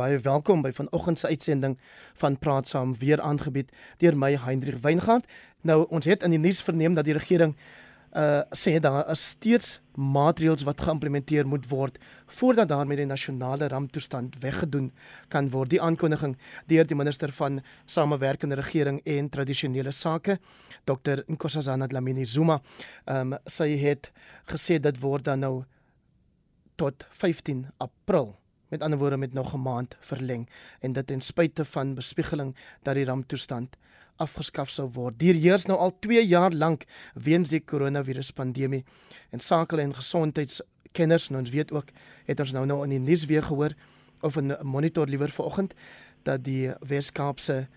Baie welkom by vanoggend se uitsending van Praat Saam weer aangebied deur my Hendrik Weingart. Nou ons het in die nuus verneem dat die regering uh sê daar is steeds maatreëls wat geïmplementeer moet word voordat daarmee die nasionale ramptoestand weggedoen kan word. Die aankondiging deur die minister van Samewerkende Regering en Tradisionele Sake, Dr Nkosazana Dlamini Zuma, ehm um, sy het gesê dit word dan nou tot 15 April met ander woorde met nog 'n maand verleng en dit ten spyte van bespiegeling dat die ramptoestand afgeskaf sou word. Dit heers nou al 2 jaar lank weens die koronaviruspandemie en sake en gesondheidskenners en ons weet ook het ons nou nou in die nuus weer gehoor of 'n monitor liewer vanoggend dat die Weskaapse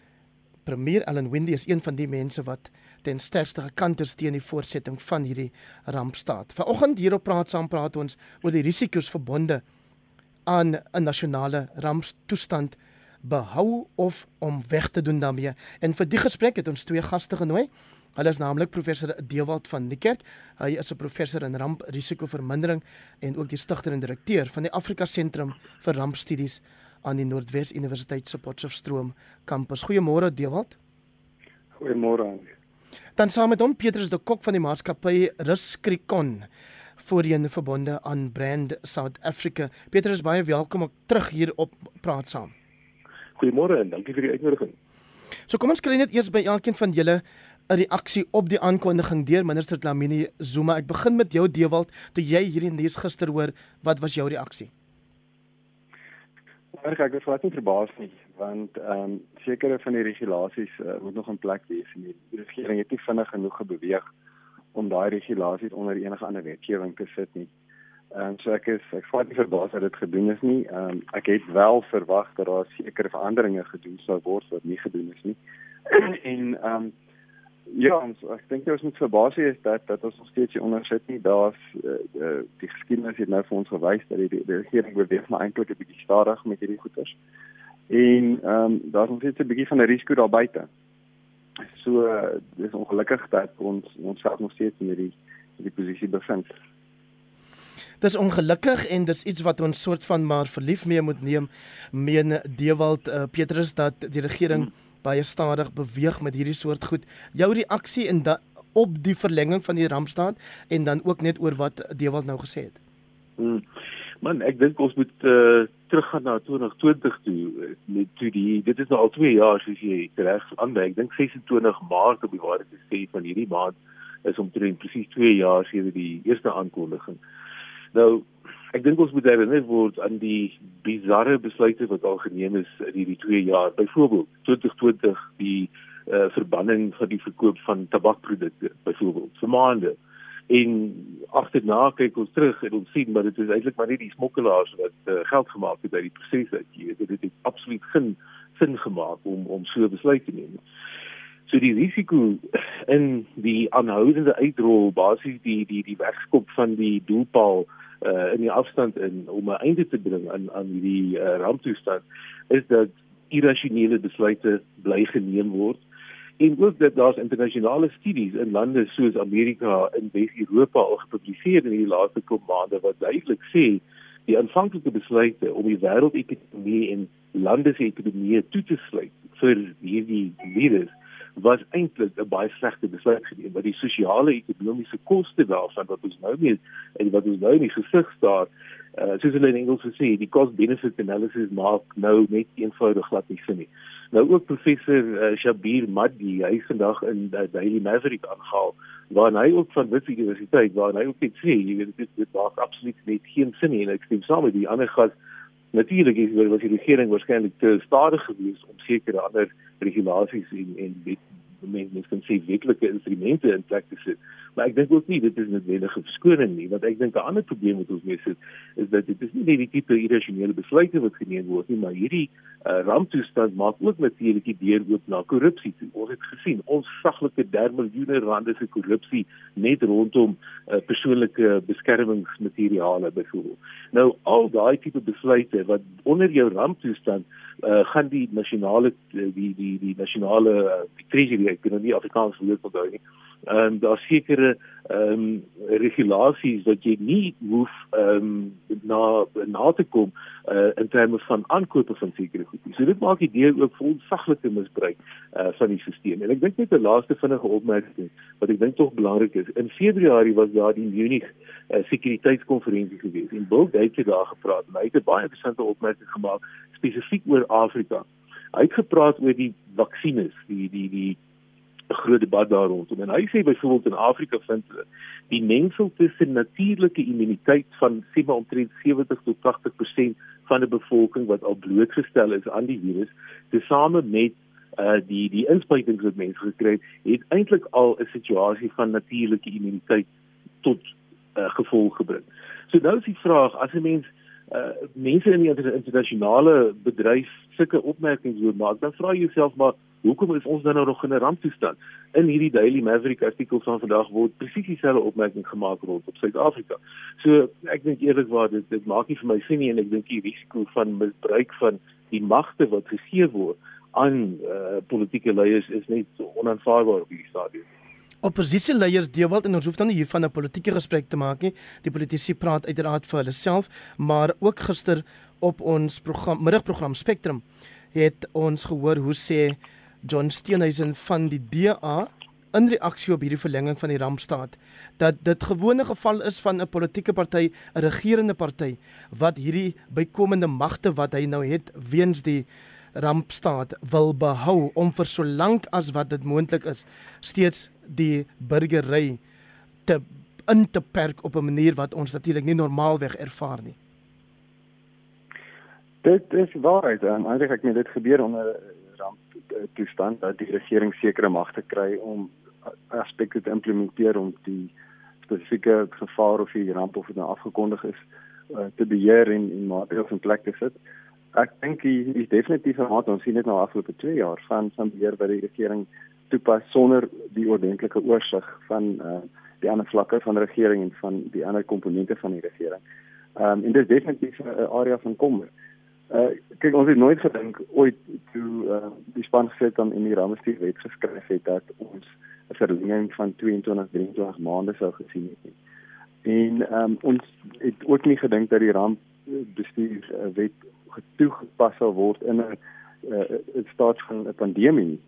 premier Ellen Wendy is een van die mense wat ten sterkste gekanters teen die voortsetting van hierdie rampstaat. Vanoggend hierop praat saam praat ons oor die risiko's verbonde aan 'n nasionale rampstoestand behou of om weg te doen daarmee. En vir die gesprek het ons twee gaste genooi. Hulle is naamlik professor Dewald van Niekerk. Hy is 'n professor in ramprisikovermindering en ook die stigter en direkteur van die Afrika Sentrum vir Rampstudies aan die Noordwes Universiteit se Potchefstroom kampus. Goeiemôre Dewald. Goeiemôre. Dan saam met hom Petrus de Kok van die maatskappy Ruskrikon voorheen verbonde aan Brand South Africa. Petrus baie welkom ook terug hier op praat saam. Goeiemôre en dankie vir die uitnodiging. So kom ons kry net eers by elkeen van julle 'n reaksie op die aankondiging deur minister Dlamini Zuma. Ek begin met jou Dewald, toe jy hierdie nuus gister hoor, wat was jou reaksie? Maar ek was nie verbaas nie, want ehm um, sekere van die regulasies uh, moet nog in plek wees en die regering het nie vinnig genoeg beweeg om daai regulasies onder enige ander wetgewing te sit nie. Ehm um, so ek is ek voel nie verbaas dat dit gedoen is nie. Ehm um, ek het wel verwag dat daar sekere veranderinge gedoen sou word wat nie gedoen is nie. en ehm um, ja, ons, ek dink ons moet verbaas wees dat dat ons nog steeds hier onder sit nie. Daar's uh, uh, die geskiedenis het nou vir ons gewys dat die, die, die regering beweeg maar eintlik 'n bietjie stadig met hierdie goeters. En ehm um, daar's nog steeds 'n bietjie van 'n risiko daar buite. So dis ongelukkig dat ons ons self nog steeds in hierdie hierdie posisie bevind. Dis ongelukkig en dis iets wat ons soort van maar verlief mee moet neem. Meen Dewald uh, Petrus dat die regering hmm. baie stadig beweeg met hierdie soort goed. Jou reaksie in da, op die verlenging van die rampstaat en dan ook net oor wat Dewald nou gesê het. Hmm. Man, ek dink ons moet uh, teruggaan na 2020 toe met toe die dit is nou al 2 jaar soos jy reg aanmerk. Ek dink 26 Maart op die waarheid te sê van hierdie maand is omtrent presies 2 jaar sedert die eerste aankondiging. Nou, ek dink ons moet herinner word aan die bizarre besluite wat al geneem is in hierdie 2 jaar. Byvoorbeeld 2020 die uh, verbanning van die verkoop van tabakprodukte byvoorbeeld vir maande. En agterna kyk ons terug en ons sien maar dit is eintlik maar net die smokkelaars wat uh, geld gemaak het uit die proses uit. Jy weet dit het absoluut geen sin gemaak om om so besluit te neem. So die risiko in die aanhoudende uitrol basies die die die wegskop van die doelpaal uh, in die afstand in om 'n einde te bring aan aan hierdie uh, ramptoestand is dat irrasionele besluite bly geneem word en ook dat daar internasionale studies in lande soos Amerika en Wes-Europa al gepubliseer in die laaste paar maande wat duidelik sê die aanvanklike besluite om die wêreldekonomie en lande se ekonomie toe te sluit vir hierdie virus was eintlik 'n baie slegte besluit geneem want die sosiale ekonomiese koste daarvan wat ons nou mee en wat ons nou in die gesig staar uh, soos hulle in Engels sê die cost benefit analysis maak nou net eenvoudig glad nie sin nie. Nou ook professor uh, Shabir Maddi hy vandag in uh, Daily Maverick aangehaal waar hy ook van Wits Universiteit waar hy ook net sê jy weet dit, dit maak absoluut net geen sin nie en ek stem saam met die ander gas. Natuurlik is wel was die regering waarskynlik te stadig geweest om sekere ander regulasies en en wet mense kan sê wetlike instrumente in plek te sit. Maar ek dink ook nie dit is noodwendig 'n verskoning nie, want ek dink 'n ander probleem wat ons mee sit is dat dit is nie net die tipe irrasionele besluite wat geneem word nie, maar hierdie uh, ramptoestand maak ook natuurlik die deur oop na korrupsie. Ons het gesien ons saglike 3 miljoen rande se korrupsie net rondom uh, persoonlike beskermingsmateriale byvoorbeeld. Nou al daai tipe besluite wat onder jou ramptoestand uh, gaan die nasionale die die die nasionale uh, treasury ek kan nie Afrikaans woord onthou nie Ehm um, daar sekere ehm um, regulasies wat jy nie hoef ehm um, na na te kom uh, in terme van aankope van sekere goed. So dit maak die deur ook vol saglike misbruik uh, van die stelsel. En ek dink net 'n laaste vinnige opmerking wat ek dink tog belangrik is. In Februarie was daar die Munich uh, sekuriteitskonferensie gewees en Bill Gates het daar gepraat. Hy het 'n baie interessante opmerking gemaak spesifiek oor Afrika. Hy het gepraat oor die vaksines, die die die 'n groot debat daar rondom. En hy sê byvoorbeeld in Afrika vind hulle die mengsel tussen natuurlike immuniteit van sê maar omtrent 70 tot 80% van 'n bevolking wat al blootgestel is aan die virus, tesame met uh die die inspuitings wat mense gekry het, het eintlik al 'n situasie van natuurlike immuniteit tot uh, gevolg gebring. So nou is die vraag as 'n mens uh mense in die internasionale bedryf sulke opmerkings wil maak, dan vra jy jouself maar hoekom is ons dan nou nog in 'n ramptoestand? In hierdie Daily Maverick artikel van vandag word presies dieselfde opmerking gemaak rond op Suid-Afrika. So ek dink eerlikwaar dit dit maak nie vir my sin nie en ek dink die risiko van misbruik van die magte wat gegee word aan uh, politieke leiers is net onaanvaarbaar op hierdie stadium. Oppositieleiers deewald en ons hoef dan nie hiervan 'n politieke gesprek te maak nie. Die politici praat uiteraard vir hulle self, maar ook gister op ons program middagprogram Spectrum het ons gehoor hoe sê John Steenhuisen van die DA in reaksie op hierdie verlenging van die rampstaat dat dit gewone geval is van 'n politieke party, 'n regerende party wat hierdie bykomende magte wat hy nou het weens die rampstaat wil behou om vir so lank as wat dit moontlik is steeds die burgery te in te perk op 'n manier wat ons natuurlik nie normaalweg ervaar nie. Dit is waarheid. Um, eintlik ek meen dit gebeur onder toestand dat die regering sekere magte kry om aspekte te implementeer om die spesifieke gevaar of die ramp of dit nou afgekondig is uh, te beheer en en maatreëls in plek te sit. Ek dink die is definitief 'n maat ons sien dit nou afgelope 2 jaar van van beheer by die regering toepas sonder die ordentlike oorsig van uh, die ander vlakke van regering en van die ander komponente van die regering. Ehm um, en dit is definitief 'n area van kommer. Uh kyk ons het nooit gedink ooit toe uh die span gesit dan in die ramestuur wet geskryf het dat ons 'n verlenging van 22 23 maande sou gesien het. En ehm um, ons het ook nie gedink dat die rampbestuur uh, wet getoegepas sal word in 'n uh, staat van 'n pandemie.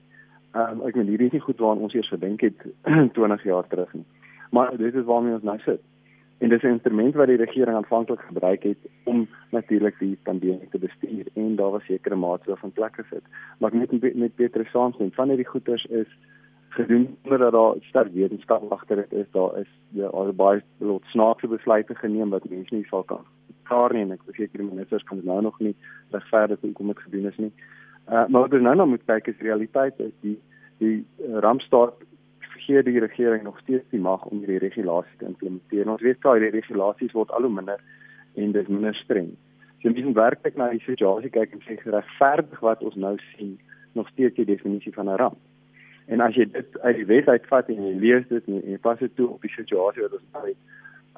Ehm um, ek meen hierdie is nie goed waaraan ons eers gedink het 20 jaar terug nie. Maar dit is waarmee ons nou sit. En dis 'n instrument wat die regering aanvanklik gebruik het om natuurlik die pandemie te bestuur en daar was sekere maatreëls van plek gesit. Maar net met Petrus saamstem van hierdie goeters is gedoen omdat daar sterk wetenskap agter dit is. Daar is ja, al baie lot snaakse besluite geneem wat mense nie sal kan klaar nie en ek verseker die ministers kan nou nog nie regverdig hoekom dit gedoen is nie. Uh, maar wat ons nou nog moet kyk is realiteit is die die uh, rampstaat gee die regering nog steeds die mag om hierdie regulasies te implementeer. Ons weet daai regulasies word al hoe minder en dit minder streng. So mens moet werklik na die situasie kyk en sê regverdig wat ons nou sien nog steeds die definisie van 'n ramp. En as jy dit uit die wet uitvat en jy lees dit en jy pas dit toe op die situasie wat ons nou het,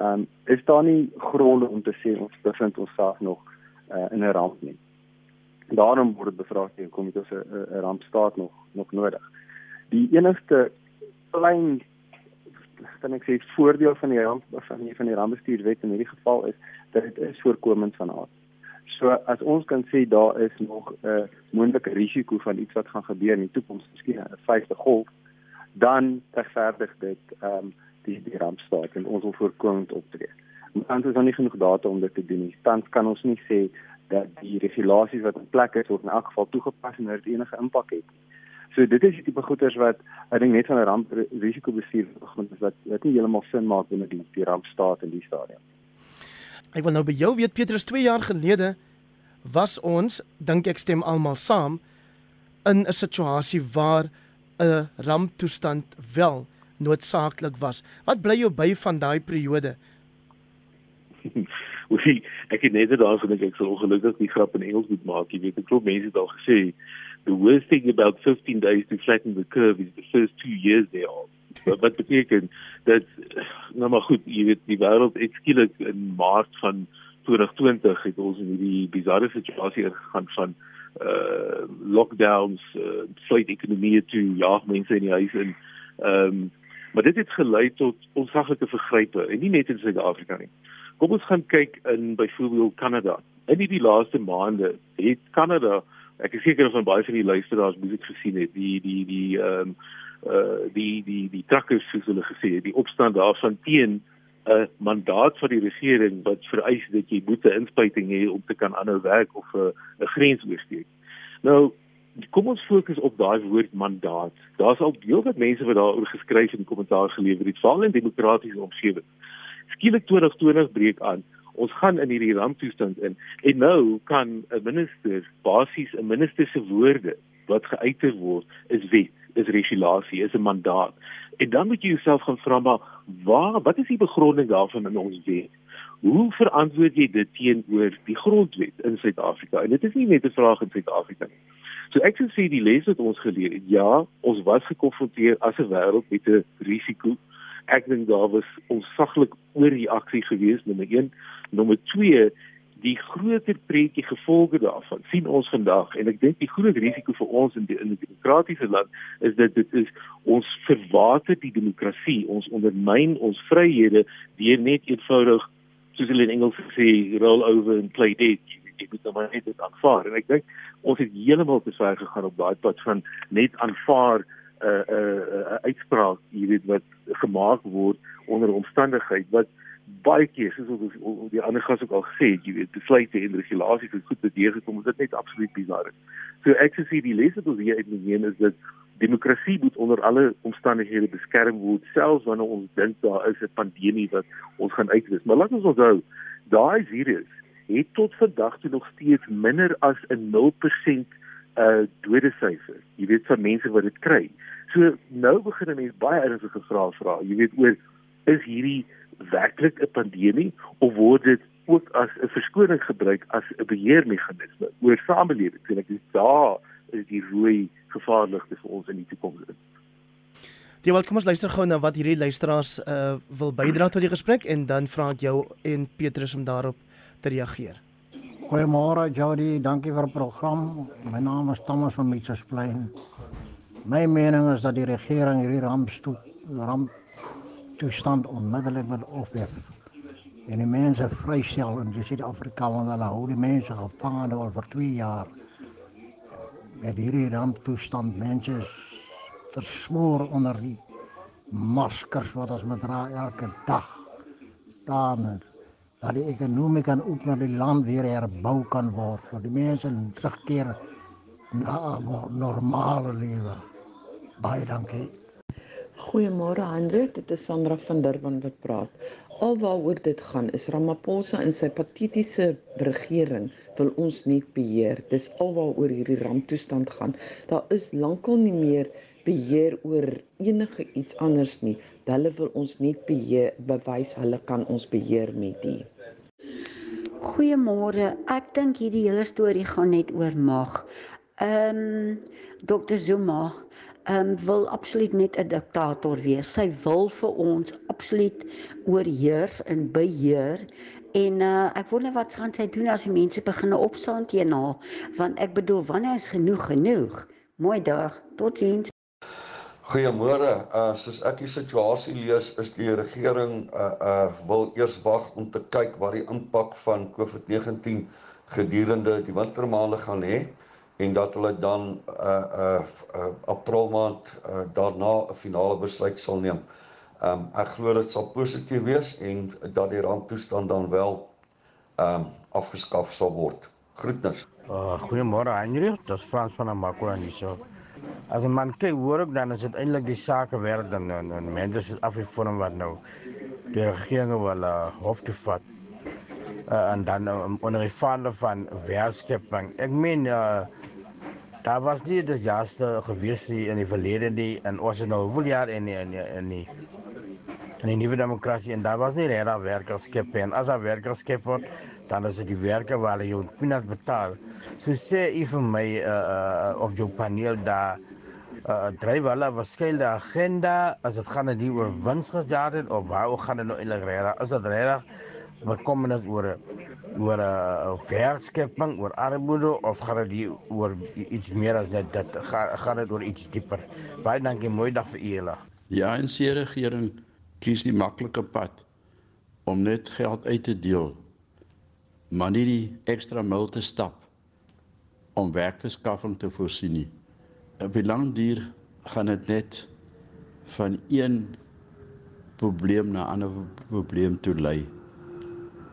um, is daar nie gronde om te sê ons bevind onsself nog uh, in 'n ramp nie. Daarom word dit bevraagteken kom dit ons 'n rampstaat nog nog nodig. Die enigste klein kan ek sê voordeel van die ramp van die van die rampbestuurwet in hierdie geval is dat dit is voorkomend van aard. So as ons kan sê daar is nog 'n uh, moontlike risiko van iets wat gaan gebeur in die toekoms, miskien 'n vyfde golf, dan regverdig dit ehm um, die die rampstaat en ons wil voorkomend optree. Maar ons het nie genoeg data om dit te doen nie. Tans kan ons nie sê dat die regulasies wat in plek is word in elk geval toegepas en dat dit enige impak het nie. So dit is die tipe goeders wat ek dink net van 'n ramp risikobestuur begin is wat wat nie heeltemal sin maak binne die die rampstaat in die stadium. Ek wil nou by jou weet Petrus 2 jaar gelede was ons dink ek stem almal saam in 'n situasie waar 'n ramptoestand wel noodsaaklik was. Wat bly jou by van daai periode? Oei, ek het net daar gedink ek sou ongelukkig die grap in Engels moet maak. Jy weet, ek glo mense het al gesê the worst thing about 15 days to flatten the curve is the first two years thereof. Wat wat beteken dat nou maar goed, jy weet die wêreld het skielik in Maart van 2020 het ons in hierdie bizarre situasie gegaan van uh lockdowns, uh flight ekonomie toe ja, mense in die huis en ehm um, Maar dit het gelei tot onsaglike vergrype en nie net in Suid-Afrika nie. Kom ons gaan kyk in byvoorbeeld Kanada. In die laaste maande het Kanada, ek is seker van baie van die luisteraars dit gesien het, die die die ehm um, uh die die die truckers soos hulle gesê het, die opstand daarvan teen 'n mandaat van die regering wat vereis dat jy boete inspuiting hê om te kan aanhou werk of 'n 'n grens oorsteek. Nou kom ons fokus op daai woord mandaat. Daar's al heelwat mense wat daaroor geskryf en kommentaar gelewer het, veral in demokratiese omgewing. Skielik 2020 breek aan. Ons gaan in hierdie ramptoestand in en nou kan 'n minister basies 'n minister se woorde wat geuiter word is wet, is regulasie, is 'n mandaat. En dan moet jy jouself gaan vra maar waar wat is die begronding daarvan in ons wet? Hoe verantwoord jy dit teenoor die grondwet in Suid-Afrika? En dit is nie net 'n vraag in Suid-Afrika nie. So ek sou sê die les wat ons geleer het, ja, ons was gekonfronteer as 'n wêreld met 'n risiko. Ek dink daar was onsaglik oorreaksie geweest, nommer 1. Nommer 2, die groter preekie gevolge daarvan sien ons vandag en ek dink die groot risiko vir ons in die, in die demokratiese land is dat dit is ons verwater die demokrasie, ons ondermyn ons vryhede deur net eenvoudig soos hulle in Engels sê roll over and play dead jy moet nou maar net dit aanvaar en ek dink ons het heeltemal te ver gegaan op daai pad van net aanvaar 'n uh, 'n uh, uh, uitspraak jy weet wat gemaak word onder omstandigheid wat baie keer soos ons die ander gas ook al gesê het jy weet besluite en regulasies het goed bedeeg gekom dit net absoluut bizar is. So ek sê die les wat ons hier uitneem is dat demokrasie moet onder alle omstandighede beskerm word selfs wanneer ons dink daar is 'n pandemie wat ons gaan uitwis. Maar laat ons onthou daai virus het tot vandag toe nog steeds minder as 'n 0% uh dode syfer. Jy weet van mense wat dit kry. So nou begin mense baie ernstige vrae vra. Jy weet oor is hierdie werklik 'n pandemie of word dit ook as 'n verskoning gebruik as 'n beheermeganisme oor samelewing? En ek dink daar is die rooi gevaarligte vir ons in die toekoms. Die wil kom ons luister gou na wat hierdie luisteraars uh wil bydra tot die gesprek en dan vra ek jou en Petrus om daarop te reageer. Goeiemôre Jody, dankie vir die program. My naam is Thomas van Mitchelsplein. My mening is dat die regering hierdie rampstoet ramp toestand onmiddellik moet ophef. En die mense vrystel in Suid-Afrika want hulle hou die mense gevange al vir 2 jaar. Met hierdie ramptoestand mense versmoor onder die maskers wat ons moet dra elke dag. Staan dat die ekonomie kan ook na die land weer herbou kan word, dat die mense terugkeer na 'n normale lewe. Baie dankie. Goeiemôre Hendrik, dit is Sandra van Durban wat praat. Alwaaroor dit gaan is Ramaphosa en sy patetiese regering wil ons nie beheer. Dis alwaaroor hierdie ramptoestand gaan. Daar is lankal nie meer beheer oor enige iets anders nie. Hulle wil ons nie beheer bewys hulle kan ons beheer met die. Goeiemôre. Ek dink hierdie hele storie gaan net oor mag. Ehm um, Dr Zuma ehm um, wil absoluut net 'n diktator wees. Sy wil vir ons absoluut oorheers en beheer En uh, ek wonder wat gaan sy doen as die mense begin opstaan teen haar want ek bedoel wanneer is genoeg genoeg. Mooi dag. Totsiens. Goeiemôre. Uh soos ek die situasie lees, is die regering uh uh wil eers wag om te kyk wat die impak van COVID-19 gedurende die wintermaande gaan hê en dat hulle dan uh uh, uh April maand uh daarna 'n finale besluit sal neem. Um ek glo dit sal positief wees en dat die ramptoestand dan wel um afgeskaf sal word. Groetnis. Uh goeiemôre Heinrich, dit is Frans van Amakwa hierso. As 'n man kyk hoor ek dan is dit eintlik die sake werk dan en, en mense is afgevorm wat nou die regering wil uh, hof toe vat. Uh, en dan um, onder die vaandel van werkskeping. Ek meen uh, daar was nie die jaaste gewees in die verlede die en ons het nou hoeveel jaar in die, in die, in die in die nuwe demokrasie en daar was nie regtig werkerskep en as daar werkerskep word dan is dit die werke waar jy peanuts betaal. So sê u vir my uh, uh of jou paneel daar uh dryf hulle waarskynlik agenda as dit gaan nie oor winsgesjaar het of waar gaan dit nou eintlik regtig? Is dit regtig wat kom net oor oor 'n uh, werkskeping, oor armoede of gaan dit oor iets meer as net dit gaan gaan dit oor iets dieper. Baie dankie, mooi dag vir julle. Die ANC regering kies die maklike pad om net geld uit te deel, maar nie die ekstra mil te stap om werkverskaffing te voorsien nie. Op die lang duur gaan dit net van een probleem na 'n ander probleem toe lei.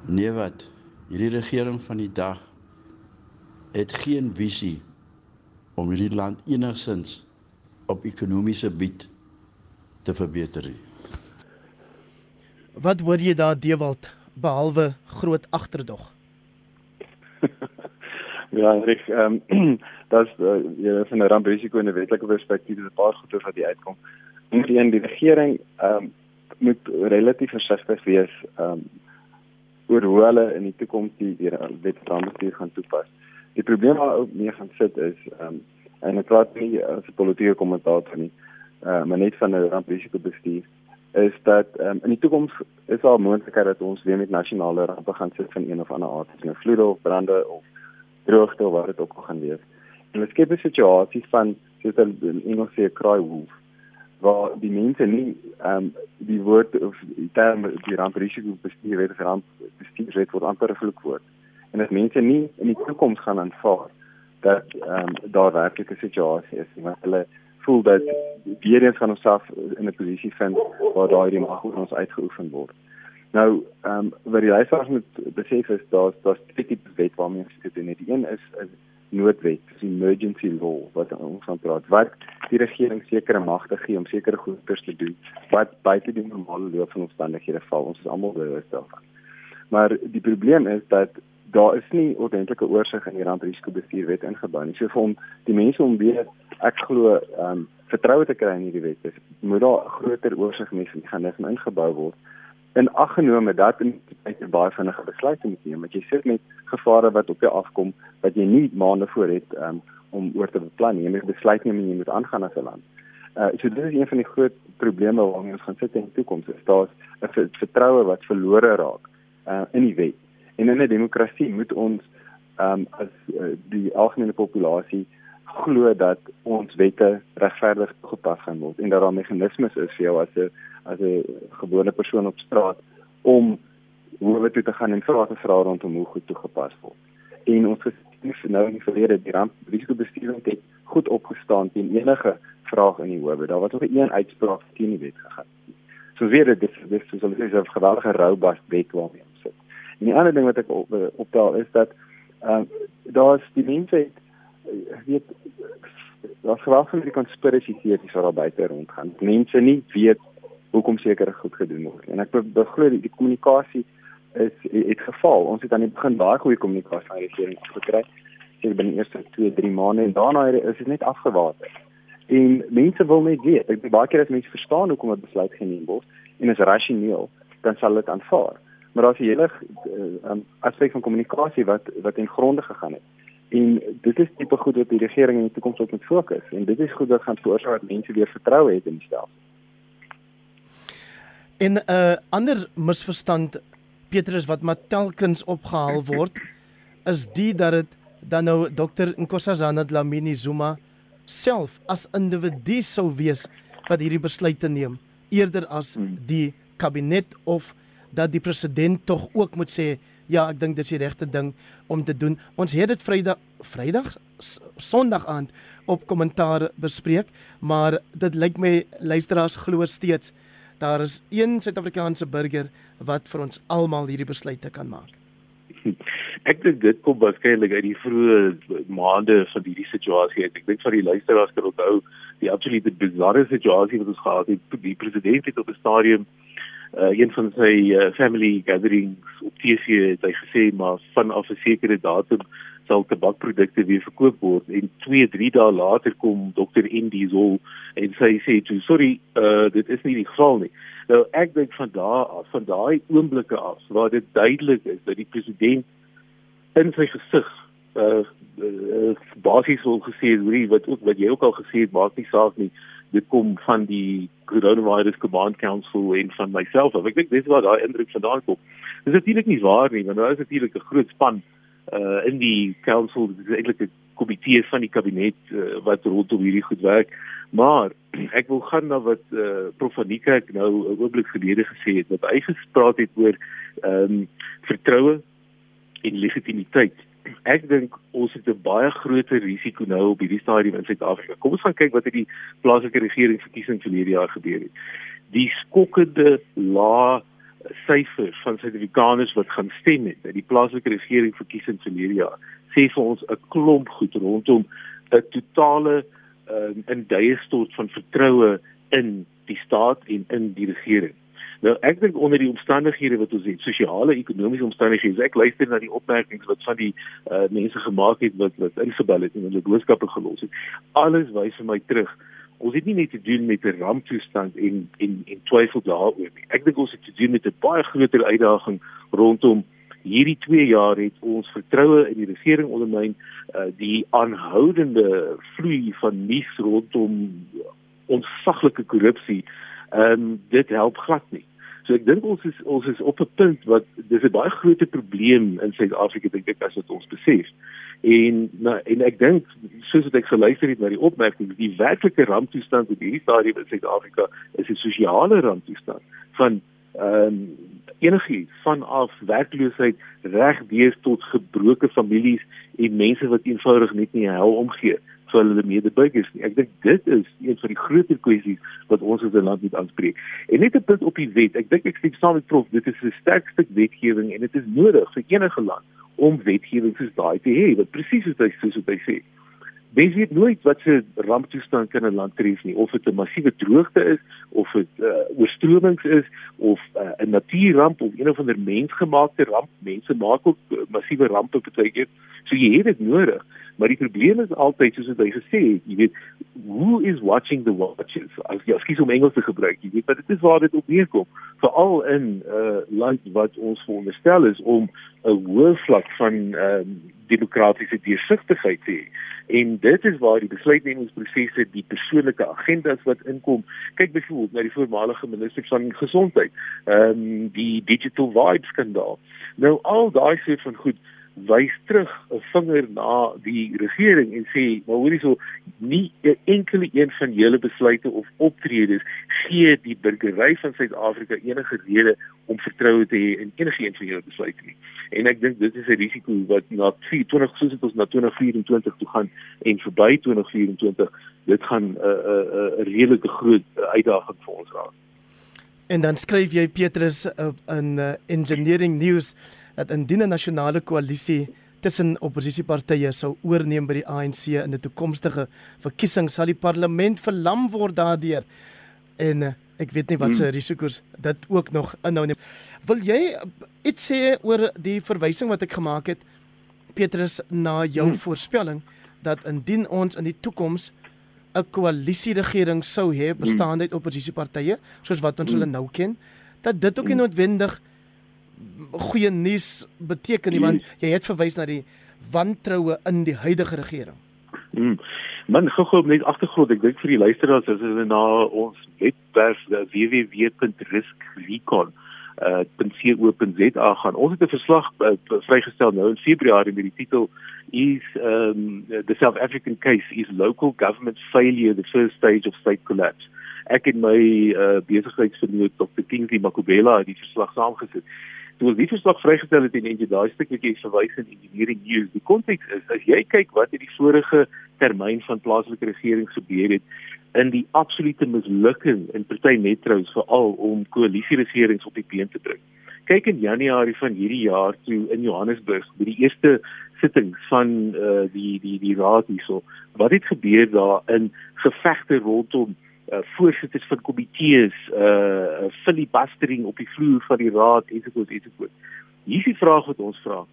Nee wat, hierdie regering van die dag het geen visie om hierdie land enigsins op ekonomiese gebied te verbeter nie. Wat hoor jy daar Dewald behalwe groot agterdog? Ja, Henrik, ehm um, dat uh, jy van 'n ramprisiko in 'n wetlike perspektief is 'n paar goeie wat hier uitkom. Een die regering ehm um, moet relatief versigtig wees ehm um, oor hoe hulle in die toekoms die wet rampbestuur gaan toepas. Die probleem waar ook mee gaan sit is ehm um, en ek praat nie as 'n politieke kommentator nie, uh, maar net van 'n ramprisiko bestuur is dat um, in die toekoms is daar moontlikheid dat ons weer met nasionale rampe gaan sit van een of ander aard, soos 'n vloede of brande of droogte of wat dit ook al gaan wees. En dit skep 'n situasie van soos 'n Engels sê 'n cry wolf waar die mense nie ehm um, die woord of die term die ramprisiko bestuur word ramp bestuur word amper gevloek word. En as mense nie in die toekoms gaan aanvaar dat ehm um, daar werklik 'n situasie is wat hulle voel dat weer eens gaan ons self in 'n posisie vind waar daai die mag oor ons uitgeoefen word. Nou, ehm um, wat die luisteraars moet besef is daar's daar's twee tipe wet waarmee ons dit doen. Die een is 'n noodwet, die emergency law wat ons van praat wat die regering sekere magte gee om sekere goeders te doen wat buite die normale loop van omstandighede val. Ons is almal bewus daarvan. Maar die probleem is dat daar is nie ordentlike oorsig in die ramprisikobestuurwet ingebou nie. So vir om die mense om weer ek glo ehm um, vertroue te kry in hierdie wet is moet daar groter oorsigmeganisme ingebou word in aggenome dat in jy baie vinnige besluite moet neem want jy sit met gevare wat op jou afkom wat jy nie maande voor het um, om oor te beplan jy moet besluit neem en jy moet aangaan as 'n land. Uh so dit is een van die groot probleme waarmee ons gaan sit in die toekoms is daar's 'n vertroue wat verlore raak uh in die wet. En in 'n demokrasie moet ons um as uh, die algemene populasie glo dat ons wette regverdig toegepas gaan word en dat daar meganismes is vir jou as 'n as 'n gewone persoon op straat om hoe toe te gaan en vra te vra rondom hoe goed toegepas word. En ons geskiedenis nou in die verlede die ramp risikobestuuring het goed opgestaan teen enige vraag in die howe. Daar was nog een uitspraak teen die wet gegaan. So weer dit dis dis so 'n geweldige roubus wet waarmee ons sit. En die ander ding wat ek op, optel is dat ehm uh, daar's die mense het weet daar's gewag van die konspirasie teorieë wat daar buite rondgaan. Mense nie weet hoekom sekere goed gedoen word. En ek beglo die, die kommunikasie is het geval. Ons het aan die begin baie goeie kommunikasie van die regering gekry. Sê binne eerste 2, 3 maande en daarna is dit net afgewater. En mense wil net weet. Ek baie keer as mense verstaan hoekom 'n besluit geneem word en is rasioneel, dan sal dit aanvaar. Maar daar's 'n hele uh, um, aspek van kommunikasie wat wat in gronde gegaan het. En dit is tipe goed wat die regering in die toekoms op moet fokus en dit is goed dat gaan veroorsaak dat mense weer vertroue het in die stelsel. En 'n uh, ander misverstand Petrus wat maar telkens opgehaal word is die dat dit dan nou Dr Nkosazana Dlamini Zuma self as individu sou wees wat hierdie besluit te neem eerder as hmm. die kabinet of dat die president tog ook moet sê ja, ek dink dis die regte ding om te doen. Ons het dit Vrydag Vrydag Sondag aand op kommentaar bespreek, maar dit lyk my luisteraars glo steeds daar is een Suid-Afrikaanse burger wat vir ons almal hierdie besluite kan maak. Ek dink dit kom waarskynlik uit die vroeë maande van hierdie situasie. Ek dink vir die luisteraars kan onthou die absolute bizarre situasie wat ons gehad het. Die president het op 'n stadium uh, een van sy uh, family gatherings op TV het hy gesê maar vanaf 'n sekere datum sal tabakprodukte weer verkoop word. En 2 3 dae later kom Dr Indy so en sy sê toe sorry uh, dit is nie die geval nie. Nou ek dink van daar af van daai oomblikke af waar dit duidelik is dat die president in sy gesig uh, uh, basies wil gesê het wat ook wat jy ook al gesê het maak nie saak nie. Dit kom van die coronavirus command council en van myself of ek dink dis waar daai indruk vandaan kom. Dis natuurlik nie waar nie, want daar is natuurlik 'n groot span uh in die council, dis eintlik 'n komitee van die kabinet uh, wat rondom hierdie goed werk. Maar ek wil gaan na wat uh, Prof Anika ek nou 'n oomblik gelede gesê het wat hy gespreek het oor ehm um, vertroue en legitimiteit. Ek dink ons het 'n baie groter risiko nou op hierdie stadium in Suid-Afrika. Kom ons gaan kyk wat het die plaaslike regering verkiesing verlede jaar gebeur het. Die skokkende lae syfers van Suid-Afrikaners wat gaan stem het by die plaaslike regering verkiesing verlede jaar sê vir ons 'n klomp goed rondom 'n totale um, in duie stort van vertroue in die staat en in die regering. Nou ek dink onder die omstandighede wat ons het, sosiale ekonomiese omstandighede, ek luister na die opmerkings wat van die uh, mense gemaak het wat wat ingebel het en hulle boodskappe gelos het. Alles wys vir my terug. Ons het nie net te doen met 'n ramptoestand en en en twyfel daaroor nie. Ek dink ons het te doen met 'n baie groter uitdaging rondom hierdie 2 jaar het ons vertroue in die regering ondermyn uh, die aanhoudende vloei van nuus rondom onsaglike korrupsie ehm um, dit help glad nie. So ek dink ons is ons is op 'n punt wat dis 'n baie groot probleem in Suid-Afrika dink ek as wat ons besef. En nou en ek dink soos wat ek geluister het na die opmerkings, die werklike ramptoestand op hierdie stadium in Suid-Afrika is 'n sosiale ramptoestand van ehm um, enigiets vanaf werkloosheid reg deur tot gebroke families en mense wat eenvoudig net nie hel omgee vir hulle medeburgers nie. Ek dink dit is een van die groter kwessies wat ons as 'n land moet aanspreek. En net 'n punt op die wet. Ek dink ek stem saam met prof, dit is 'n sterk stuk wetgewing en dit is nodig vir enige land om wetgewing soos daai te hê wat presies is soos wat hy sê. Mens weet nooit wat se ramptoestand kan 'n land tref nie, of dit 'n massiewe droogte is, of dit uh, oorstromings is, of uh, 'n natuurramp of een of ander mensgemaakte ramp. Mense maak ook uh, massiewe rampe baie keer. So jy het dit nodig. Maar die probleem is altyd soos wat hy gesê het, jy weet, who is watching the watches? As jy skiet om Engels te gebruik, jy weet, maar dit is waar dit op neerkom, veral in 'n uh, land wat ons veronderstel is om 'n hoë vlak van ehm um, demokratiese deursigtigheid te hê. En dit is waar die besluitnemingsprosesse, die persoonlike agendas wat inkom. Kyk byvoorbeeld na die voormalige minister van gesondheid, ehm um, die digital vibe skandaal. Nou al daai soort van goed wys terug 'n vinger na die regering en sê maar hoorie so nie 'n enkele een van julle besluite of optredes gee die burgery van Suid-Afrika enige rede om vertroue te hê in enige een van julle besluite nie. En ek dink dit is 'n risiko wat na 20 soos dit ons na 2024 toe gaan en verby 2024 dit gaan 'n uh, 'n uh, 'n uh, redelike groot uitdaging vir ons raak. En dan skryf jy Petrus uh, in uh, Engineering News dat indien 'n nasionale koalisie tussen oppositiepartye sou oorneem by die ANC in 'n toekomstige verkiesing sal die parlement verlam word daardeur. En uh, ek weet nie wat se hmm. risiko's dit ook nog inhou nie. Wil jy iets sê oor die verwysing wat ek gemaak het Petrus na jou hmm. voorspelling dat indien ons in die toekoms 'n koalisieregering sou hê hmm. bestaande uit oppositiepartye soos wat ons hulle nou ken dat dit ook nie noodwendig goeie nuus beteken nie want jy het verwys na die wantroue in die huidige regering. Hmm. Man gou-gou net agtergrond, ek dink vir die luisteraars as hulle na ons webwerf eh, www.riskrecon uh .co.za gaan. Ons het 'n verslag uh, vrygestel nou in Februarie met die titel is um the South African case is local government failure the first stage of state collapse. Ek het my uh besigheidsvernoot Dr. Kingsley Makubela die verslag saamgesit toe die verslag vrygestel het en jy daai stukkie verwys in engineering news die konteks is as jy kyk wat het die vorige termyn van plaaslike regering gebeur het in die absolute mislukking in party metros veral om koalisieregerings op die been te bring kyk in januarie van hierdie jaar toe in Johannesburg by die eerste sitting van uh, die die die raad hierso wat het gebeur daar in gevegte rondom uh, voorsitters van komitees, uh filibustering op die vloer van die raad ensovoorts ensovoorts. Hier is die vraag wat ons vra.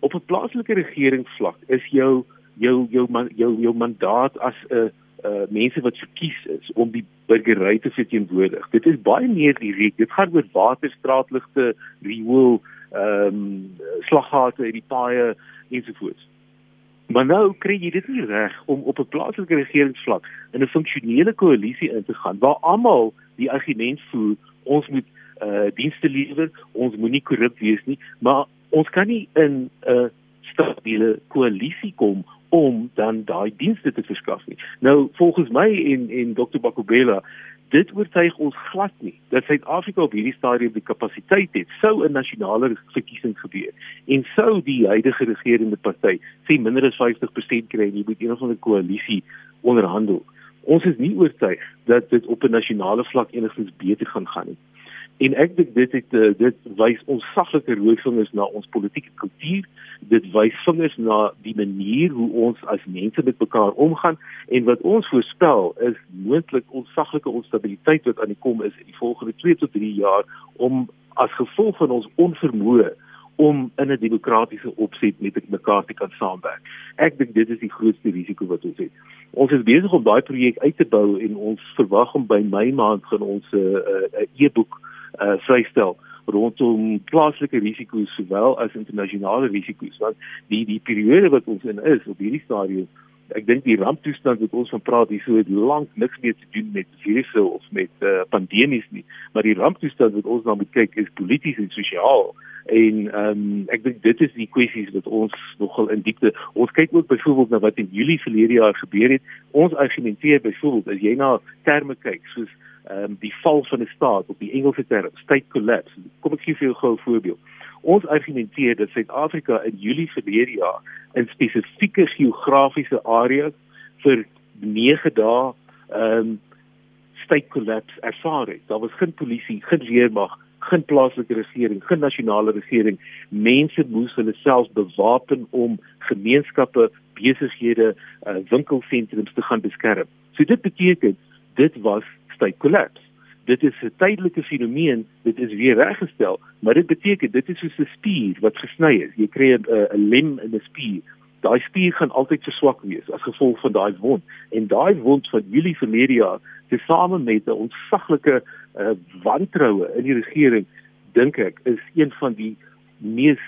Op 'n plaaslike regeringsvlak is jou jou jou jou jou mandaat as 'n uh, uh mense wat verkies is om die burgery te verteenwoordig. Dit is baie meer direk. Dit gaan oor water, straatligte, riool, ehm um, slaggate die paaie ensovoorts. Maar nou kry jy dit nie reg om op 'n plaaslike regeringsvlak in 'n funksionele koalisie in te gaan waar almal die argument voer ons moet uh dienste lewer, ons moenie korrup wees nie, maar ons kan nie in 'n stabiele koalisie kom om dan daai dienste te verskaf nie. Nou volgens my en en Dr Bakubela dit oortuig ons glad nie dat Suid-Afrika op hierdie stadium die kapasiteit het sou 'n nasionale verkiesing gebeur en sou die huidige regerende party sê minder as 50% kry en jy moet een of ander koalisie onderhandel. Ons is nie oortuig dat dit op 'n nasionale vlak enigstens beter gaan gaan nie. En ek dink dit het eh, dit wys ons saglike rooi vingers na ons politieke kultuur. Dit wys vingers na die manier hoe ons as mense met mekaar omgaan en wat ons voorspel is moontlik ons saglike onstabiliteit wat aan die kom is in die volgende 2 tot 3 jaar om as gevolg van ons onvermoë om in 'n demokratiese opset met mekaar te kan saamwerk. Ek dink dit is die grootste risiko wat ons het. Ons is besig om daai projek uit te bou en ons verwag om by Mei maand gaan ons 'n uh, uh, e-boek uh, vrystel rondom plaaslike risiko's sowel as internasionale risiko's want die die periode wat ons in is op hierdie stadium ek dink die ramptoestand wat ons van praat hier so het lank niks meer te doen met virusse of met uh, pandemies nie. Maar die ramptoestand wat ons nou moet kyk is polities en sosiaal. En ehm um, ek dink dit is die kwessies wat ons nogal in diepte ons kyk ook byvoorbeeld na wat in Julie verlede jaar gebeur het. Ons argumenteer byvoorbeeld as jy na terme kyk soos ehm um, die val van 'n staat op die Engelse term state collapse. Kom ek gee vir jou gou 'n voorbeeld. Ons argumenteer dat Suid-Afrika in Julie verlede jaar in spesifieke geografiese areas vir 9 dae ehm um, state collapse ervaar het. Daar was geen polisie, geen weermag, geen plaaslike regering, geen nasionale regering. Mense moes hulle self bewapen om gemeenskappe, besighede, uh, winkelsentrums te gaan beskerm. So dit beteken dit was state collapse. Dit is 'n tydelike fenomeen, dit is weer reggestel, maar dit beteken dit is soos 'n spier wat gesny is. Jy kry 'n lem in 'n spier. Daai spier gaan altyd verswak wees as gevolg van daai wond. En daai wond van Julie verlede jaar, tesame met 'n ontsaglike uh, wantroue in die regering, dink ek, is een van die mees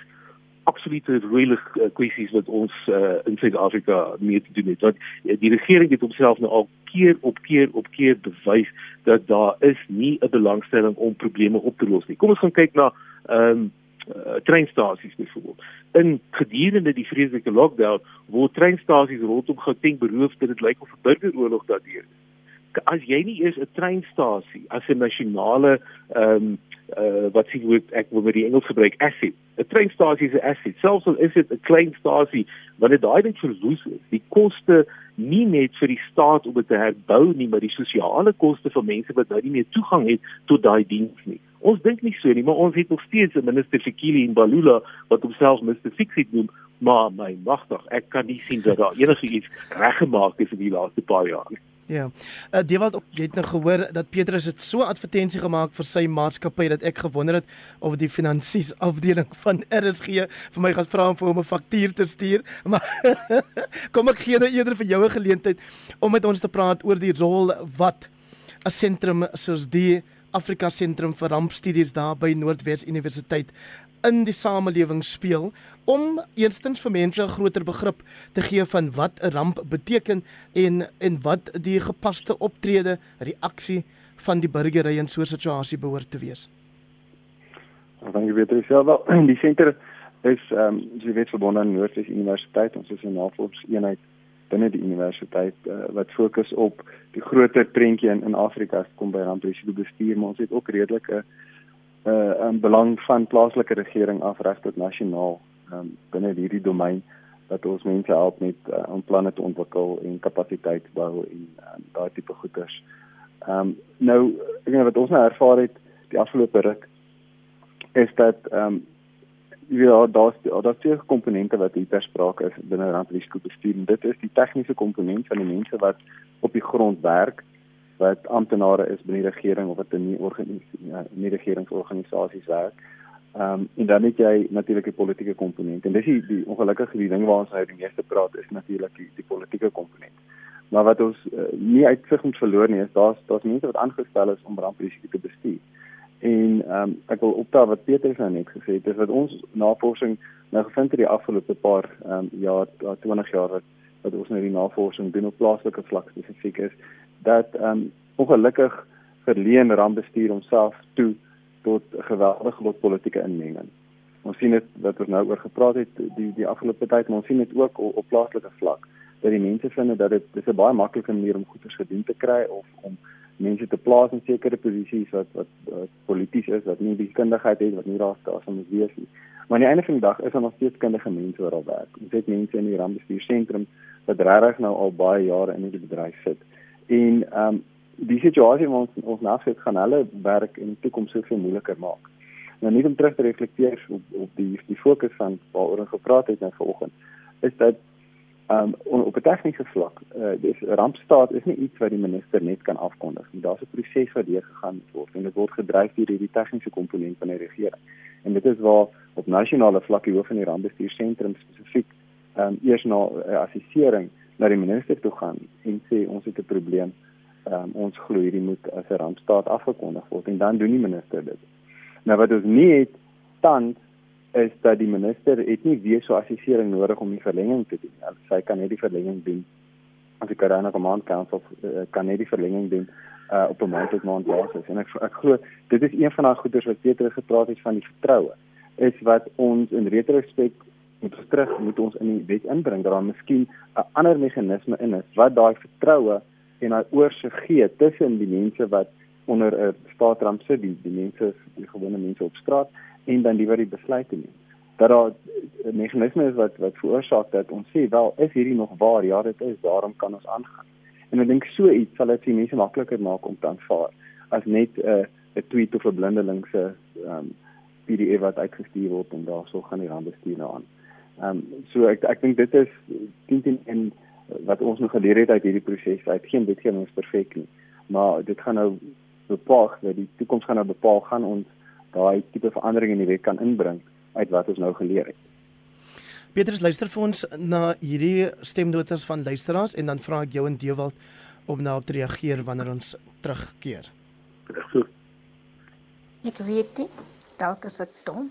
absolute roeile uh, kwessies wat ons uh, in Suid-Afrika mee te doen het. Want uh, die regering het homself nou al keer op keer op keer bewys dat daar is nie 'n belangstelling om probleme op te los nie. Kom ons gaan kyk na ehm um, uh, treinstasies byvoorbeeld. In gedurende die vreeslike lockdown word treinstasies rondom Gauteng beroof dat dit lyk of 'n burgeroorlog daardeur is. As jy nie eers 'n treinstasie as 'n nasionale ehm um, uh, wat sien hoe ek wil met die Engels gebruik asset. 'n Treinstasie is 'n asset. Selfs al is dit 'n klein stasie wanneer daai ding verwoes is, die koste nie net vir die staat om dit te herbou nie, maar die sosiale koste vir mense wat nou nie meer toegang het tot daai diens nie. Ons dink nie so nie, maar ons het nog steeds 'n minister Fikile in Balula wat homself Mr Fixit noem, maar my magtig, ek kan nie sien dat daar enigiets reggemaak is in die laaste paar jaar nie. Ja. Uh, Dewald, jy het nou gehoor dat Petrus het so advertensie gemaak vir sy maatskappy dat ek gewonder het of die finansies afdeling van RSG vir my gaan vra om vir hom 'n faktuur te stuur. Maar kom ek gee nou eerder vir jou 'n geleentheid om met ons te praat oor die rol wat 'n sentrum soos die Afrika Sentrum vir Rampstudies daar by Noordwes Universiteit in die samelewing speel om eerstens vir mense 'n groter begrip te gee van wat 'n ramp beteken en en wat die gepaste optrede, reaksie van die burgery in so 'n situasie behoort te wees. Dankie weer. Ja, wel, die senter is ehm um, jy weet verbonde aan Noordwes Universiteit. Ons is 'n navorsingseenheid binne die universiteit uh, wat fokus op die groter prentjie in in Afrika kom by ramprisiko bestuur, maar ons het ook redelike uh um, belang van plaaslike regering af reg tot nasionaal um, binne hierdie domein dat ons mense help met uh, om planne te ontwikkel en kapasiteit bou en um, daai tipe goeders. Ehm um, nou ek weet wat ons nou ervaar het die afgelope ruk is dat ehm um, ja daar's daar's twee komponente wat hier sprake is binne ramprisiko bestuur en dit is die tegniese komponent van die mense wat op die grond werk wat amptenare is binne die regering of wat in die organisasie in die regeringsorganisasies werk. Ehm um, en dan het jy natuurlik die politieke komponent. En dis die, die ongelukkige die ding waar ons nou die meeste praat is natuurlik die, die politieke komponent. Maar wat ons uh, nie uitsig moet verloor nie is daar's daar's mense wat aangestel is om ramprisiko te bestuur. En ehm um, ek wil optel wat Pieter nou net gesê het, dis wat ons navorsing nou gevind het die afgelope paar ehm um, jaar, 20 jaar wat wat ons nou die navorsing doen op plaaslike vlak spesifiek is dat ehm um, ongelukkig verleen rampbestuur homself toe tot geweldige lot politieke inmenging. Ons sien dit wat ons nou oor gepraat het die die afgelope tyd, maar ons sien dit ook op, op plaaslike vlak dat die mense vind dat dit dis 'n baie maklike manier om goeder gedoen te kry of om mense te plaas in sekere posisies wat wat, wat polities is wat nie die kundigheid het wat nie daar staan om te wees nie. Maar aan die einde van die dag is daar nog steeds kundige mense wat al werk. Ons het mense in die rampbestuursentrum wat regtig nou al baie jare in die bedryf sit. En ehm um, die situasie wat ons ons nasit gaan hulle werk in die toekoms soveel moeiliker maak. Nou nie om terug te reflekteer op op die die fokus van waaroor ons gepraat het nou vanoggend is dat um, op 'n tegniese vlak, uh, dis rampstaat is nie iets wat die minister net kan afkondig nie. Daar's 'n proses wat deur gegaan word en dit word gedryf deur die tegniese komponent van die regering. En dit is waar op nasionale vlak die hoof van die rampbestuursentrum spesifiek um, eers na uh, assessering na die minister toe gaan en sê ons het 'n probleem. Um, ons glo hierdie moet as 'n rampstaat afgekondig word en dan doen die minister dit. Nou wat ons nie het tans is dat die minister het nie weer so assessering nodig om die verlenging te doen. Hy sy kan net die verlenging doen. As die Corona Command Council uh, kan net die verlenging doen uh, op 'n maand tot maand basis. En ek ek glo dit is een van daai goeders wat Peter gepraat het van die vertroue is wat ons in retrospek moet terug moet ons in die wet inbring dat daar miskien 'n ander meganisme in is wat daai vertroue en daai oorsig gee tussen die mense wat onder 'n staatsramp sit, die, die mense, die gewone mense op straat en dan die wat die besluite neem. Dat daar 'n meganisme is wat wat veroorsaak dat ons sê wel is hierdie nog waar? Ja, dit is. Daarom kan ons aangaan. En ek dink so iets sal dit vir mense makliker maak om te aanvaar as net 'n uh, 'n tweet of 'n blindelingse ehm um, PDF wat uitgestuur word en daarso gaan die rande stuur nou aan. Ehm um, so ek ek dink dit is teen teen en wat ons nog geleer het uit hierdie proses uit geen wetgewing is perfek nie. Maar dit gaan nou bepaal dat die toekoms gaan nou bepaal gaan ons daai tipe verandering in die wet kan inbring uit wat ons nou geleer het. Petrus luister vir ons na hierdie stemnotas van luisteraars en dan vra ek jou en Dewald om nou op te reageer wanneer ons terugkeer. Ek weet nie, dalk is ek dom.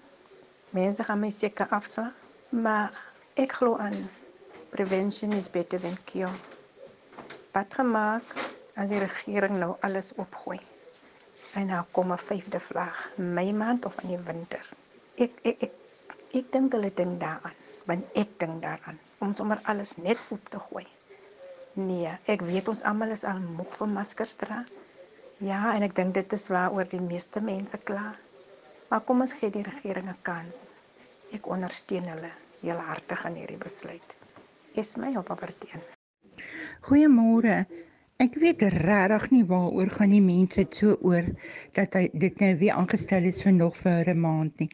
Mense gaan my seker afslag, maar ek glo aan prevention is better than cure. Wat gemaak as die regering nou alles opgooi? en nou kom 'n vyfde vlak, my maand of in die winter. Ek ek ek ek dink hulle ding daaraan, want ek dink daaraan om sommer alles net op te gooi. Nee, ek weet ons almal is al moeg van maskers dra. Ja, en ek dink dit is waaroor die meeste mense kla. Maar kom ons gee die regering 'n kans. Ek ondersteun hulle heel hartig aan hierdie besluit. Is my op Aberdeen. Goeiemôre. Ek weet regtig nie waaroor gaan die mense so oor dat hy dit nou weer aangestel is vir nog vir 'n maand nie.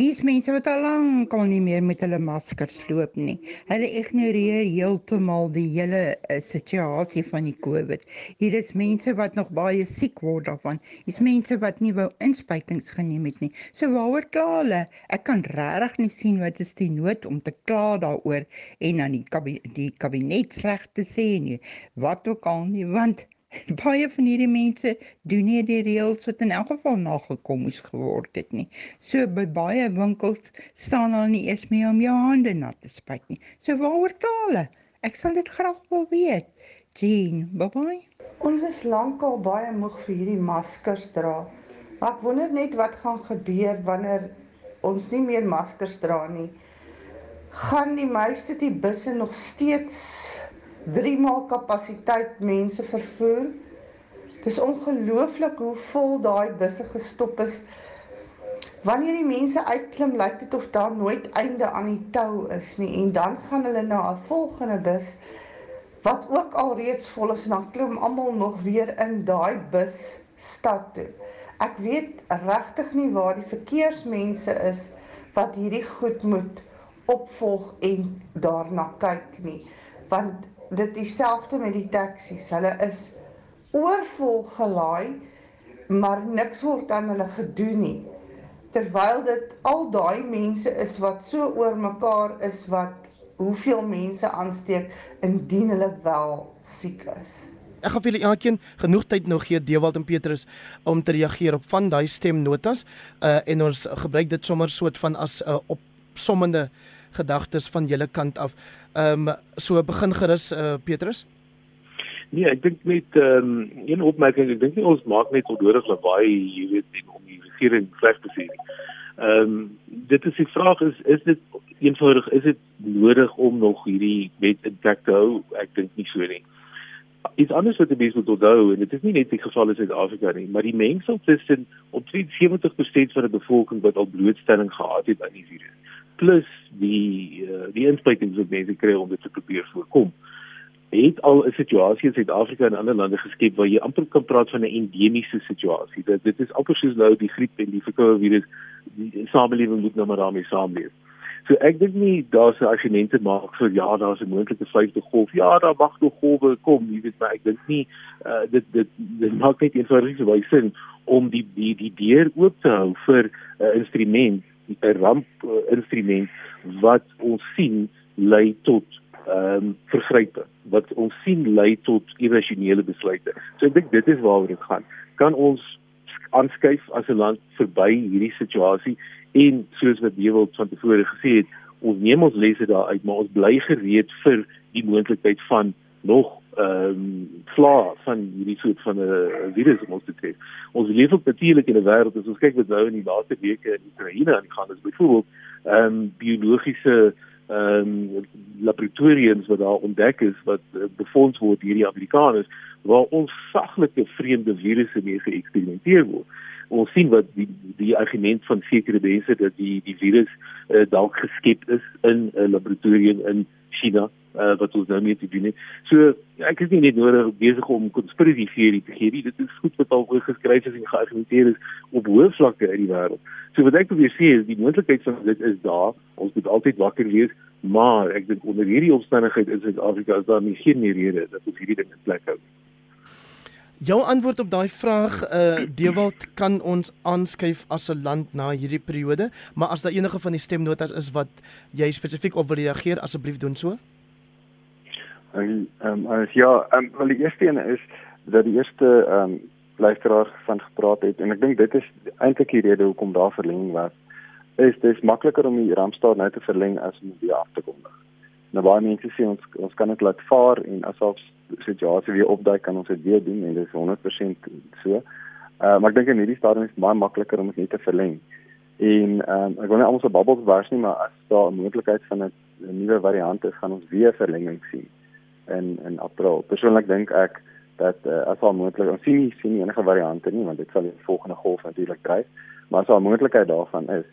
Hier's mense wat al lank al nie meer met hulle maskers loop nie. Hulle ignoreer heeltemal die hele uh, situasie van die COVID. Hier is mense wat nog baie siek word daarvan. Hier's mense wat nie wou inspuitings geneem het nie. So waaroor kla hulle? Ek kan regtig nie sien wat is die nood om te kla daaroor en dan die kabinet, die kabinet sleg te sê nie. Wat ook al nie want baie van hierdie mense doen nie die reëls wat in elk geval nagekom moes geword het nie. So by baie winkels staan hulle nie eens meer om jou hande nat te spuit nie. So waaroor hulle? Ek sal dit graag wil weet. Jean, bye. Ons is lankal baie moeg vir hierdie maskers dra. Maar ek wonder net wat gaan gebeur wanneer ons nie meer maskers dra nie. Gaan die meeste die busse nog steeds 3 maal kapasiteit mense vervoer. Dis ongelooflik hoe vol daai busse gestop is. Wanneer die mense uitklim, lyk dit of daar nooit einde aan die tou is nie en dan gaan hulle na 'n volgende bus wat ook al reeds vol is en dan klim almal nog weer in daai bus stad toe. Ek weet regtig nie waar die verkeersmense is wat hierdie goed moet opvolg en daarna kyk nie want dit dieselfde met die taksies. Hulle is oorvol gelaai, maar niks word aan hulle gedoen nie. Terwyl dit al daai mense is wat so oor mekaar is wat hoeveel mense aansteek indien hulle wel siek is. Ek gaan vir julle elkeen genoeg tyd nog gee Dewald en Petrus om te reageer op van daai stemnotas uh en ons gebruik dit sommer soort van as 'n uh, opsommende gedagtes van julle kant af. Ehm um, so begin gerus uh, Petrus. Nee, ek dink net ehm um, een opmerking, ek dink nie ons maak net onnodig lawaai, jy weet, om die regering sleg te sien. Ehm um, dit is die vraag is is dit eenvoudig is dit nodig om nog hierdie wet in plek te hou? Ek dink nie so nie. Iets anders wat mense moet onthou en dit is nie net die geval in Suid-Afrika nie, maar die mengsel tussen omtrent 70% van die bevolking wat al blootstelling gehad het aan die virus plus die uh, die inspuitings wat mense kry om dit te probeer voorkom het al 'n situasie in Suid-Afrika en ander lande geskep waar jy amper kan praat van 'n endemiese situasie. Dit dit is amper soos nou die griep en die verkoue virus die samelewing moet nou maar daarmee saamleef. So ek dink nie daar's 'n argumente maak vir ja, daar's 'n moontlike vyfde golf. Ja, daar mag nog golwe kom, jy weet, maar ek dink nie uh, dit dit dit maak net so baie sin om die die die deur oop te hou vir 'n uh, instrument, 'n ramp uh, instrument wat ons sien lei tot ehm um, vergrype wat ons sien lei tot irrasionele besluite. So ek dink dit is waaroor dit gaan. Kan ons aanskuif as 'n land verby hierdie situasie en soos wat Dewald van tevore gesê het, ons neem ons lesse daaruit, maar ons bly gereed vir die moontlikheid van nog ehm um, vla van hierdie soort van 'n virus om ons te tref. Ons leef op natuurlik in 'n wêreld as ons kyk wat nou in die laaste weke in Oekraïne aan die gang is, byvoorbeeld ehm um, biologiese ehm um, laboratoriums wat daar ontdek is wat uh, befonds word deur die Amerikaners waar ons saglike vreemde virusse mee geëksperimenteer word. Ons sien wat die die argument van sekere mense dat die die virus uh, dalk geskep is in 'n laboratorium in China uh, wat ons nou mee te doen het. So ek is nie net nodig besig om konspirasie teorie te gee nie. Dit is goed wat al geskryf is en geargumenteer is op hoë vlakke in die wêreld. So wat ek wil sê is die moontlikheid van dit is daar. Ons moet altyd wakker wees, maar ek dink onder hierdie omstandighede in Suid-Afrika is daar nie geen rede dat ons hierdie ding in plek hou. Jou antwoord op daai vraag uh Dewald kan ons aanskuif as 'n land na hierdie periode, maar as daar enige van die stemnotas is wat jy spesifiek op wil reageer, asseblief doen so. Ehm um, as ja, ehm um, wel die eerste een is dat die eerste ehm um, luisteraar van gepraat het en ek dink dit is eintlik die rede hoekom daar verlenging was. Is dit makliker om die rampstaat nou te verleng as om die af te kom. Nou baie mense sê ons ons kan dit laat vaar en as ons situasie weer opdaai kan ons dit weer doen en dit is 100% so. Uh, maar ek dink in hierdie stadium is baie makliker om dit net te verleng. En ehm um, ek wil nie almal se bubbles bars nie, maar as daar 'n moontlikheid van 'n nuwe variant is, gaan ons weer verlenging sien in in April. Persoonlik dink ek dat uh, as al moontlik ons sien nie sien nie enige variante nie want dit sal die volgende golf natuurlik dryf, maar as al moontlikheid daarvan is,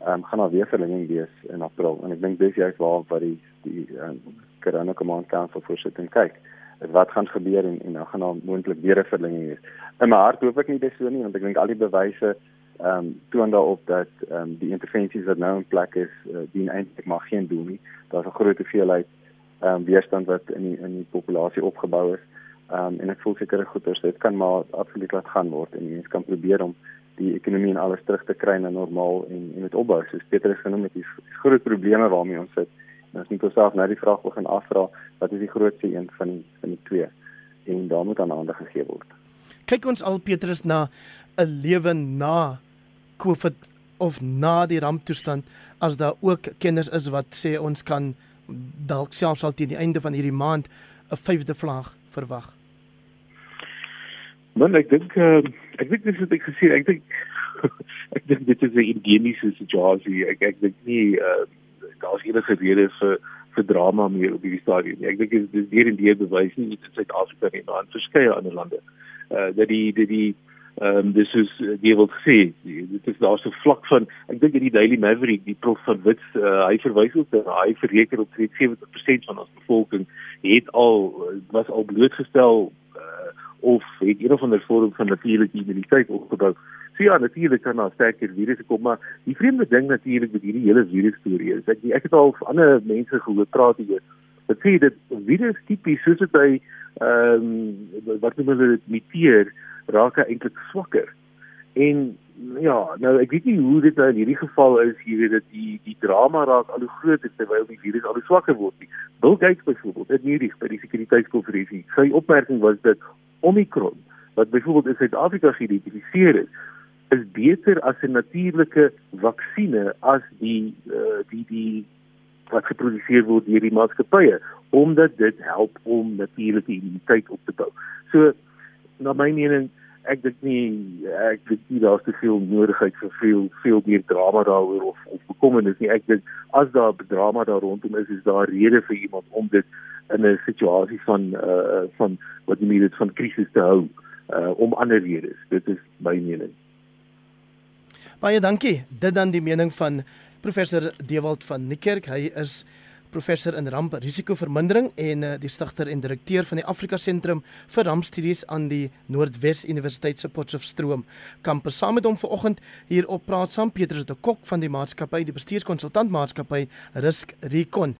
ehm um, gaan daar weer verlenging wees in April en ek dink dis juist waar wat die die um, Corona Command Council voorsitting kyk wat gaan gebeur en en dan gaan daar moontlik weer 'n verlenging wees. In my hart hoop ek nie dis so nie want ek dink al die bewyse ehm um, toon daarop dat ehm um, die intervensies wat nou in plek is, uh, dien eintlik maar geen doel nie. Daar's 'n groot hoeveelheid ehm um, weerstand wat in die in die populasie opgebou is. Ehm um, en ek voel seker goeders dit kan maar absoluut laat gaan word en mense kan probeer om die ekonomie en alles terug te kry na normaal en en dit opbou. So Peter het genoem met die groot probleme waarmee ons sit. En as net osself nou die vraag begin afvra, wat is die grootste een van die van die twee? En daar moet aan aandag gegee word. Kyk ons al Petrus na 'n lewe na COVID of na die ramptoestand as daar ook kenners is wat sê ons kan dalk selfs al teen die einde van hierdie maand 'n vyfde vlaag verwag. Man, ek dink uh, ek dink dis wat ek gesê ek dink ek dink dit is 'n endemiese situasie. Ek ek dink nie uh, daar's enige rede vir vir drama meer op hierdie stadium nie. Ek dink dit is deur en deur bewys nie net in Suid-Afrika nie, maar in verskeie ander lande. Uh dat die die die ehm um, dis is jy wil sê dit is daar so vlak van ek dink in die Daily Maverick die prof van Wits uh, hy verwys ook dat hy verreken op 70% van ons bevolking het al was al blootgestel uh, of het een of ander vorm van natuurlike immuniteit opgebou. So ja, natuurlik kan daar sterker virusse kom, maar die vreemde ding natuurlik met hierdie hele virus storie is ek ek het al ander mense gehoor praat hier. Dit sê dit virus tipies soos dit hy ehm um, wat noem hulle dit muteer raak hy eintlik swakker. En ja, nou ek weet nie hoe dit nou in hierdie geval is, jy weet dit die die drama raak al hoe groter terwyl die virus al hoe swakker word. Nie. Bill Gates byvoorbeeld het hierdie by die sekuriteitskonferensie sy opmerking was dat Omicron wat byvoorbeeld in Suid-Afrika geïdentifiseer is, is beter as 'n natuurlike vaksinne as die uh, die die wat geproduseer word deur die maatskappye omdat dit help om natuurlike immuniteit op te bou. So na my mening ek dink nie ek dink nie daar's te veel nodigheid vir veel veel meer drama daaroor of of bekommernis nie. Ek dink as daar drama daar rondom is, is daar rede vir iemand om dit in 'n situasie van uh van wat jy dit van krisis te hou uh om ander redes. Dit is my mening. Baie dankie. Dit dan die mening van professor Dewald van Niekerk. Hy is professor in ramprisikovermindering en uh, die stigter en direkteur van die Afrika Sentrum vir Rampstudies aan die Noordwes Universiteit se Potchefstroom kampus. Saam met hom vanoggend hier op praat saam Petrus de Kok van die maatskappy, die bestuurskonsultant maatskappy Risk Recon.